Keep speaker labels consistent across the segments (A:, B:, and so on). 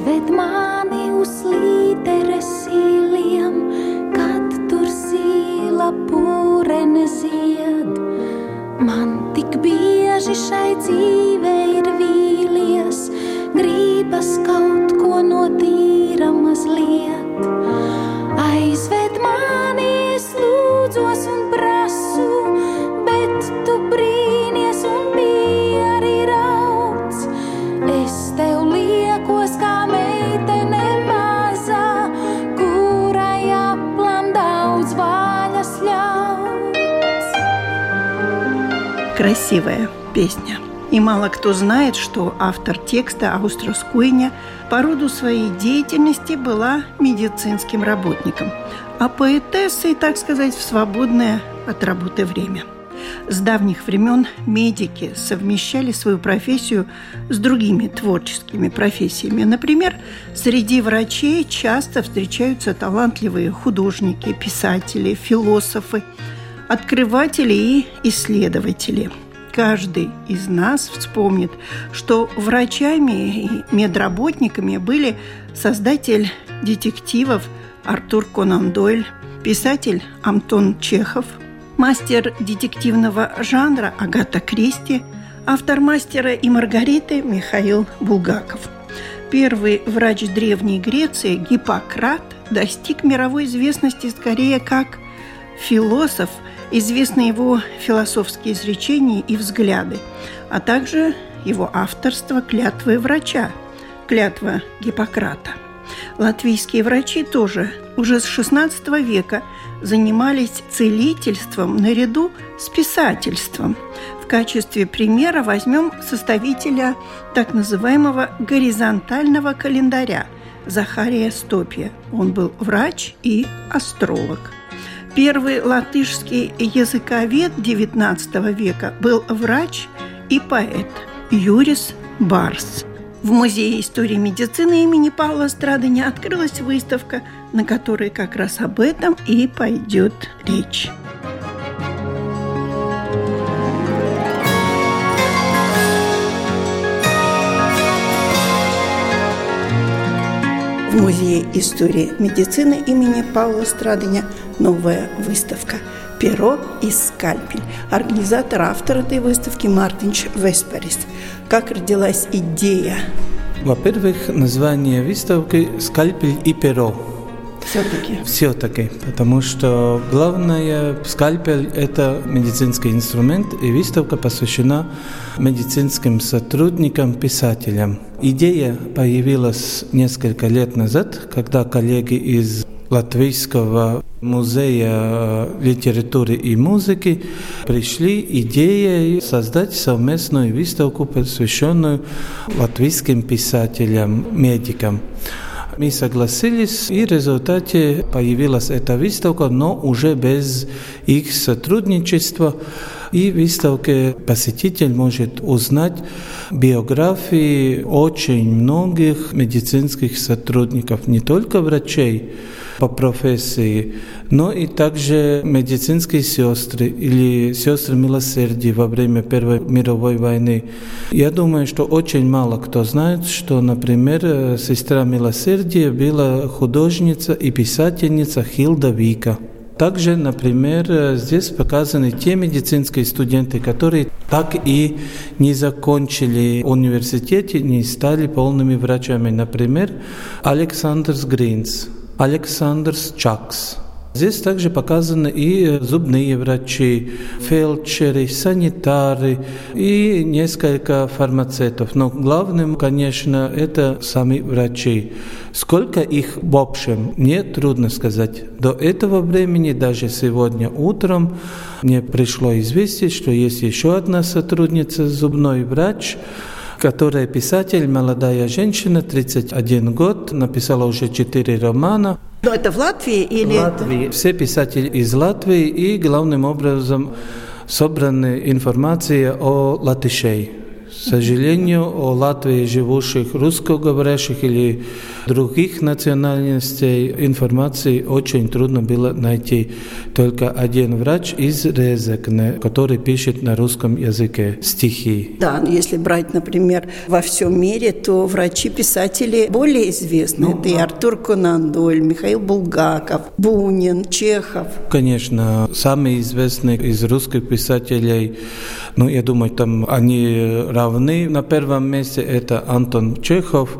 A: Aizved mani uz līderes īliem, kad tur zīla pūrene zied. Man tik bieži šai dzīvē ir vīlies, gribas kaut ko no tīra mazliet. Красивая песня. И мало кто знает, что автор текста Ауструс Куйня по роду своей деятельности была медицинским работником, а поэтессой, так сказать, в свободное от работы время. С давних времен медики совмещали свою профессию с другими творческими профессиями. Например, среди врачей часто встречаются талантливые художники, писатели, философы, открыватели и исследователи – каждый из нас вспомнит, что врачами и медработниками были создатель детективов Артур Конан Дойль, писатель Антон Чехов, мастер детективного жанра Агата Кристи, автор «Мастера и Маргариты» Михаил Булгаков. Первый врач Древней Греции Гиппократ достиг мировой известности скорее как философ – Известны его философские изречения и взгляды, а также его авторство «Клятвы врача», «Клятва Гиппократа». Латвийские врачи тоже уже с XVI века занимались целительством наряду с писательством. В качестве примера возьмем составителя так называемого горизонтального календаря Захария Стопия. Он был врач и астролог – Первый латышский языковед XIX века был врач и поэт Юрис Барс. В Музее истории медицины имени Павла Страдыня открылась выставка, на которой как раз об этом и пойдет речь. Музее истории медицины имени Павла Страдыня новая выставка «Перо и скальпель». Организатор, автор этой выставки Мартинч Весперис. Как родилась идея?
B: Во-первых, название выставки «Скальпель и перо».
A: Все-таки.
B: Все-таки, потому что главное, скальпель – это медицинский инструмент, и выставка посвящена медицинским сотрудникам, писателям. Идея появилась несколько лет назад, когда коллеги из Латвийского музея литературы и музыки пришли идеей создать совместную выставку, посвященную латвийским писателям, медикам. Мы согласились, и в результате появилась эта выставка, но уже без их сотрудничества. И в выставке посетитель может узнать биографии очень многих медицинских сотрудников, не только врачей, по профессии, но и также медицинские сестры или сестры милосердия во время Первой мировой войны. Я думаю, что очень мало кто знает, что, например, сестра милосердия была художница и писательница Хилда Вика. Также, например, здесь показаны те медицинские студенты, которые так и не закончили университет, не стали полными врачами. Например, Александр Гринс – Александр Чакс. Здесь также показаны и зубные врачи, фельдшеры, санитары и несколько фармацевтов. Но главным, конечно, это сами врачи. Сколько их в общем, мне трудно сказать. До этого времени, даже сегодня утром, мне пришло известие, что есть еще одна сотрудница, зубной врач, которая писатель, молодая женщина, 31 год, написала уже четыре романа.
A: Но это в Латвии или... В
B: Латвии. Все писатели из Латвии и главным образом собраны информация о латышей. К сожалению, о Латвии живущих русскоговорящих или других национальностей информации очень трудно было найти. Только один врач из Резекне, который пишет на русском языке стихи.
A: Да, если брать, например, во всем мире, то врачи-писатели более известны. Ну, Это и Артур Конан Дойль, Михаил Булгаков, Бунин, Чехов.
B: Конечно, самые известные из русских писателей, ну, я думаю, там они равны. На первом месте это Антон Чехов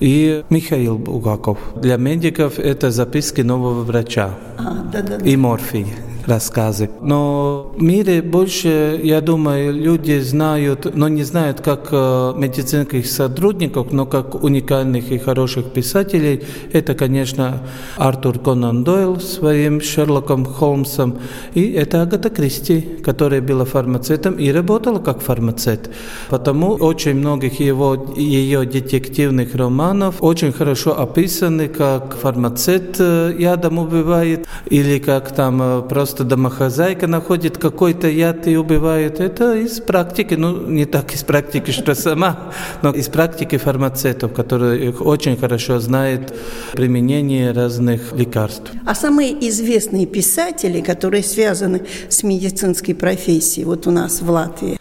B: и Михаил Бугаков. Для медиков это записки нового врача а, да, да, да. и морфий рассказы. Но в мире больше, я думаю, люди знают, но не знают как э, медицинских сотрудников, но как уникальных и хороших писателей. Это, конечно, Артур Конан Дойл своим Шерлоком Холмсом, и это Агата Кристи, которая была фармацевтом и работала как фармацевт. Потому очень многих его, ее детективных романов очень хорошо описаны, как фармацевт э, ядом убивает, или как там э, просто просто домохозяйка находит какой-то яд и убивает. Это из практики, ну не так из практики, что сама, но из практики фармацевтов, которые очень хорошо знают применение разных лекарств.
A: А самые известные писатели, которые связаны с медицинской профессией, вот у нас в Латвии?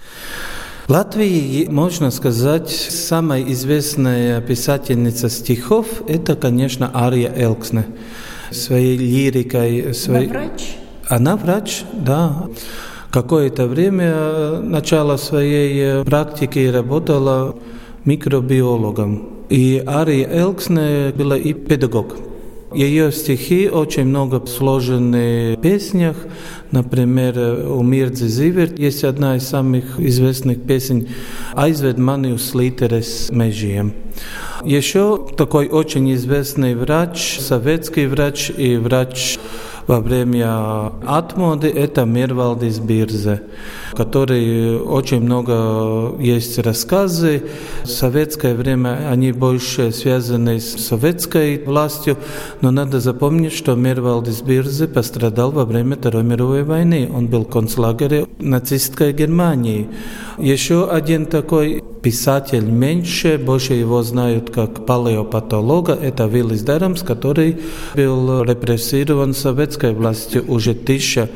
B: В Латвии, можно сказать, самая известная писательница стихов – это, конечно, Ария Элксне. Своей лирикой... Своей...
A: Врач?
B: Она врач, да. Какое-то время начала своей э, практики работала микробиологом. И Ария Элксне была и педагог. Ее стихи очень много сложены в песнях. Например, у Мирдзи Зиверт есть одна из самых известных песен «Aizved mani uz slīteres mežiem». Еще такой очень известный врач, советский врач и врач во время отмоды это Мирвалдис Бирзе, Который очень много есть рассказы. В советское время они больше связаны с советской властью, но надо запомнить, что Мирвалдис Бирзе пострадал во время Второй мировой войны. Он был концлагере нацистской Германии. Еще один такой писатель меньше, больше его знают как палеопатолога, это Виллис Дерамс, который был репрессирован советской властью уже в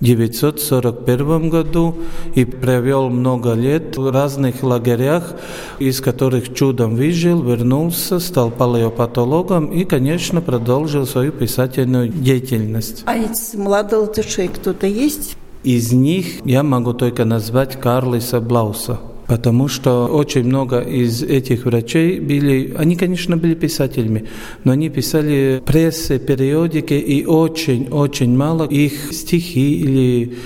B: 1941 году и провел много лет в разных лагерях, из которых чудом выжил, вернулся, стал палеопатологом и, конечно, продолжил свою писательную деятельность.
A: А из молодых кто-то есть?
B: Из них я могу только назвать Карлиса Блауса. Потому что очень много из этих врачей были, они, конечно, были писателями, но они писали прессы, периодики, и очень-очень мало их стихи или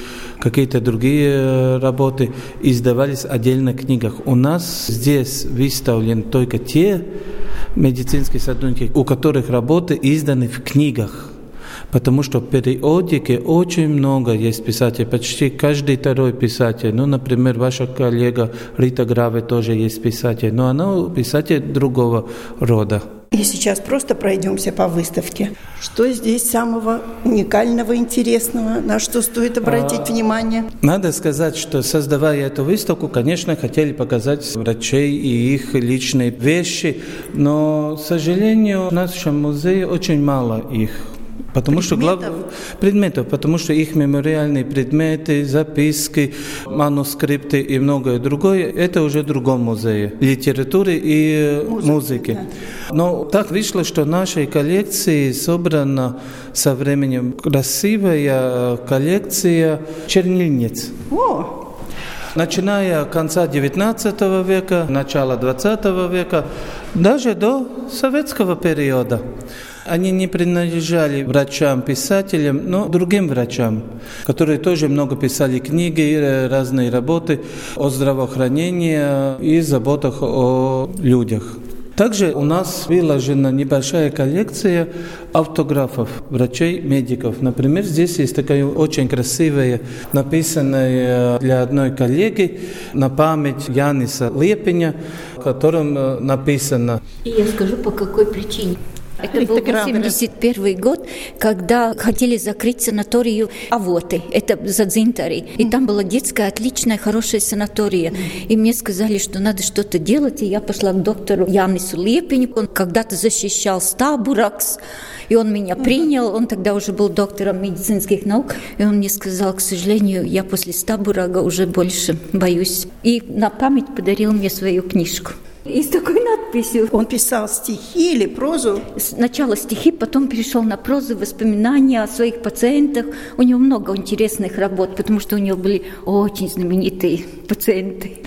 B: какие-то другие работы издавались отдельно в книгах. У нас здесь выставлены только те медицинские сотрудники, у которых работы изданы в книгах потому что в периодике очень много есть писателей, почти каждый второй писатель. Ну, например, ваша коллега Рита Граве тоже есть писатель, но она писатель другого рода.
A: И сейчас просто пройдемся по выставке. Что здесь самого уникального, интересного, на что стоит обратить а, внимание?
B: Надо сказать, что создавая эту выставку, конечно, хотели показать врачей и их личные вещи, но, к сожалению, в нашем музее очень мало их. Потому предметов? что глав... предметов, потому что их мемориальные предметы, записки, манускрипты и многое другое, это уже в другом музее литературы и музыки. музыки. Да. Но так вышло, что в нашей коллекции собрана со временем красивая коллекция чернильниц.
A: О!
B: начиная конца XIX века, начала XX века, даже до советского периода. Они не принадлежали врачам-писателям, но другим врачам, которые тоже много писали книги, э, разные работы о здравоохранении и заботах о людях. Также у нас выложена небольшая коллекция автографов врачей, медиков. Например, здесь есть такая очень красивая, написанная для одной коллеги на память Яниса Лепеня, в котором э, написано...
C: И я скажу, по какой причине. Это был 81 год, когда хотели закрыть санаторию Авоты, это за Дзинтари. И там была детская отличная, хорошая санатория. И мне сказали, что надо что-то делать, и я пошла к доктору Янису Лепеню. Он когда-то защищал Стабуракс, и он меня принял. Он тогда уже был доктором медицинских наук. И он мне сказал, к сожалению, я после Стабурага уже больше боюсь. И на память подарил мне свою книжку. И с такой надписью.
A: Он писал стихи или прозу?
C: Сначала стихи, потом перешел на прозу, воспоминания о своих пациентах. У него много интересных работ, потому что у него были очень знаменитые пациенты.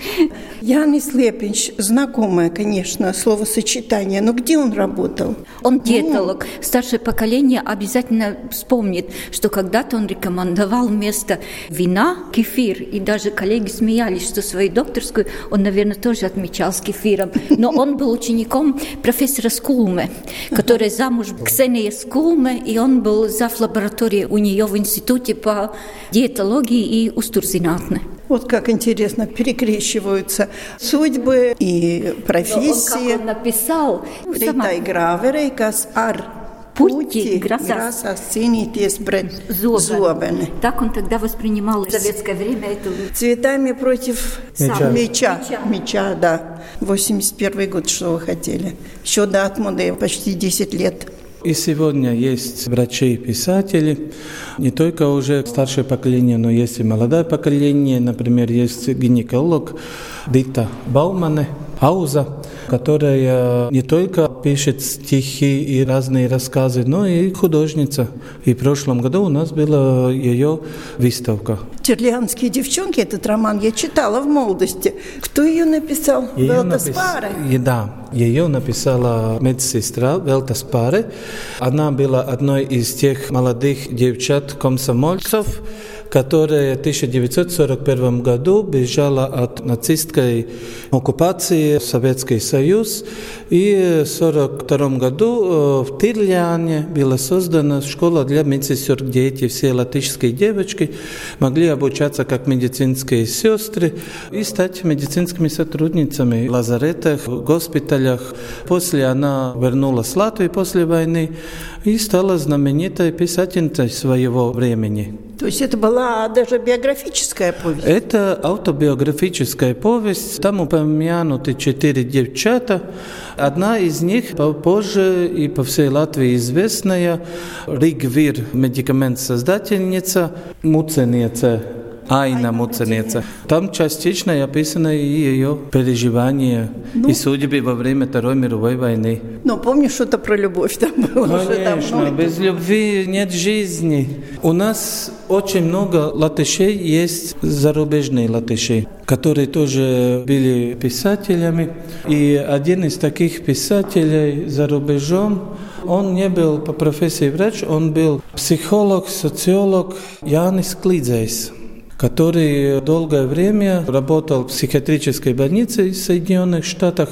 A: Янис Лепинч, знакомое, конечно, словосочетание, но где он работал?
C: Он диетолог. Старшее поколение обязательно вспомнит, что когда-то он рекомендовал вместо вина кефир. И даже коллеги смеялись, что свою докторскую он, наверное, тоже отмечал с кефиром. Но он был учеником профессора Скулме, которая замуж Ксения Скулме, и он был зав. лаборатории у нее в институте по диетологии и устурзинатне.
A: Вот как интересно перекрещиваются судьбы и профессии.
C: Но он, как он написал,
A: Риtai graverei, kas ar
C: Пути
A: grasās cīnīties пред зобами.
C: Так он тогда воспринимал в советское время эту...
A: Цветами против
B: Меча.
A: меча. Меча, да. 81 год, что вы хотели. Еще до Атмуды почти 10 лет.
B: И сегодня есть врачи-писатели, не только уже старшее поколение, но есть и молодое поколение. Например, есть гинеколог Дита Баумане, Ауза, которая не только пишет стихи и разные рассказы, но и художница. И в прошлом году у нас была ее выставка.
A: «Терлианские девчонки» этот роман я читала в молодости. Кто ее написал?
B: Ее
A: Велта
B: напис-
A: Спаре?
B: И Да, ее написала медсестра Велта Спаре. Она была одной из тех молодых девчат-комсомольцев, которая в 1941 году бежала от нацистской оккупации в Советский Союз. И в 1942 году э, в Тирляне была создана школа для медсестер, где эти все латышские девочки могли обучаться как медицинские сестры и стать медицинскими сотрудницами в лазаретах, в госпиталях. После она вернулась в Латвию после войны и стала знаменитой писательницей своего времени.
A: То есть это была даже биографическая повесть?
B: Это автобиографическая повесть. Там упомянуты четыре девчата. Одна из них позже и по всей Латвии известная Ригвир, медикамент-создательница, муценица. Айна Муценица. Там частично описаны и ее переживания и судьбы во время Второй мировой войны.
A: Но помню, что-то про любовь там было уже
B: Конечно,
A: давно.
B: без любви нет жизни. У нас очень много латышей есть, зарубежные латыши, которые тоже были писателями. И один из таких писателей за рубежом, он не был по профессии врач, он был психолог, социолог Янис Клидзейс который долгое время работал в психиатрической больнице в Соединенных Штатах,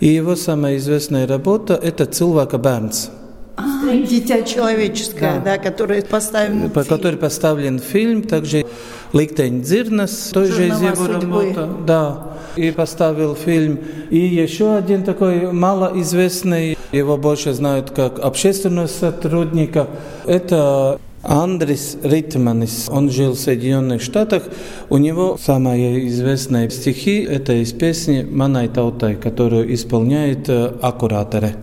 B: и его самая известная работа – это «Цилвака Бернс».
A: А, Дитя человеческое, да, которое поставлено.
B: по
A: фильм.
B: которой поставлен фильм, также Ликтень Дзирнас, тоже из
A: Журнала
B: его работы. Да, и поставил фильм. И еще один такой малоизвестный, его больше знают как общественного сотрудника, это Андрис Ритманис, он жил в Соединенных Штатах. У него самые известные стихи – это из песни «Манай таутай», которую исполняет э, аккураторы.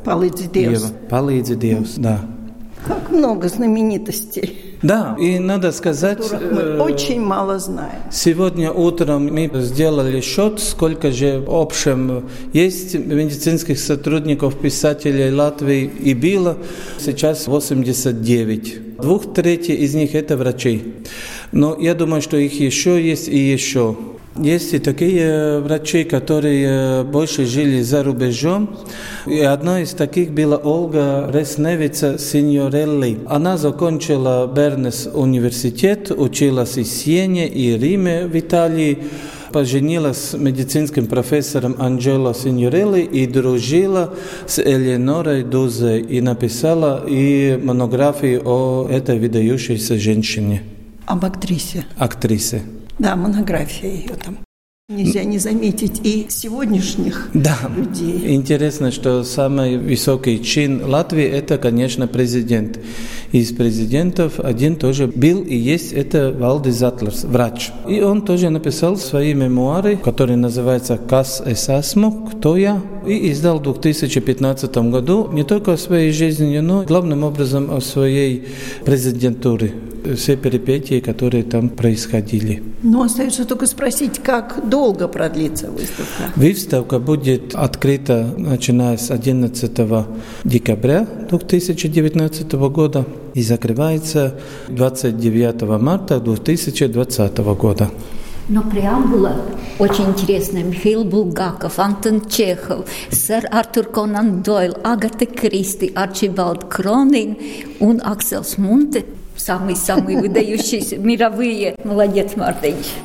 A: Dievs.
B: Ева. «Палīdzi Dievs», да.
A: Как много знаменитостей,
B: Да, и надо сказать,
A: которых мы
B: э,
A: очень мало знаем.
B: Сегодня утром мы сделали счет, сколько же в общем есть медицинских сотрудников, писателей Латвии и было. Сейчас 89. Двух третий из них это врачи. Но я думаю, что их еще есть и еще. Есть и такие врачи, которые больше жили за рубежом. И одна из таких была Ольга Ресневица Синьорелли. Она закончила Бернес университет, училась и в Сиене, и Риме, в Италии. Поженилась с медицинским профессором Анджело Синьорелли и дружила с Элеонорой Дузе и написала и монографию о этой выдающейся женщине.
A: Об актрисе.
B: Актрисе.
A: Да, монография ее там. Нельзя не заметить и сегодняшних
B: да.
A: людей.
B: Интересно, что самый высокий чин Латвии – это, конечно, президент. Из президентов один тоже был и есть, это Валдис Затлерс, врач. И он тоже написал свои мемуары, которые называются «Кас эсасму», «Кто я?», и издал в 2015 году не только о своей жизни, но главным образом о своей президентуре все перипетии, которые там происходили.
A: Но остается только спросить, как долго продлится выставка?
B: Выставка будет открыта начиная с 11 декабря 2019 года и закрывается 29 марта 2020 года.
C: Но преамбула очень интересная. Михаил Булгаков, Антон Чехов, сэр Артур Конан Дойл, Агата Кристи, Арчибалд Кронин и Акселс Мунте самые-самые выдающиеся мировые. Молодец, Мартыч.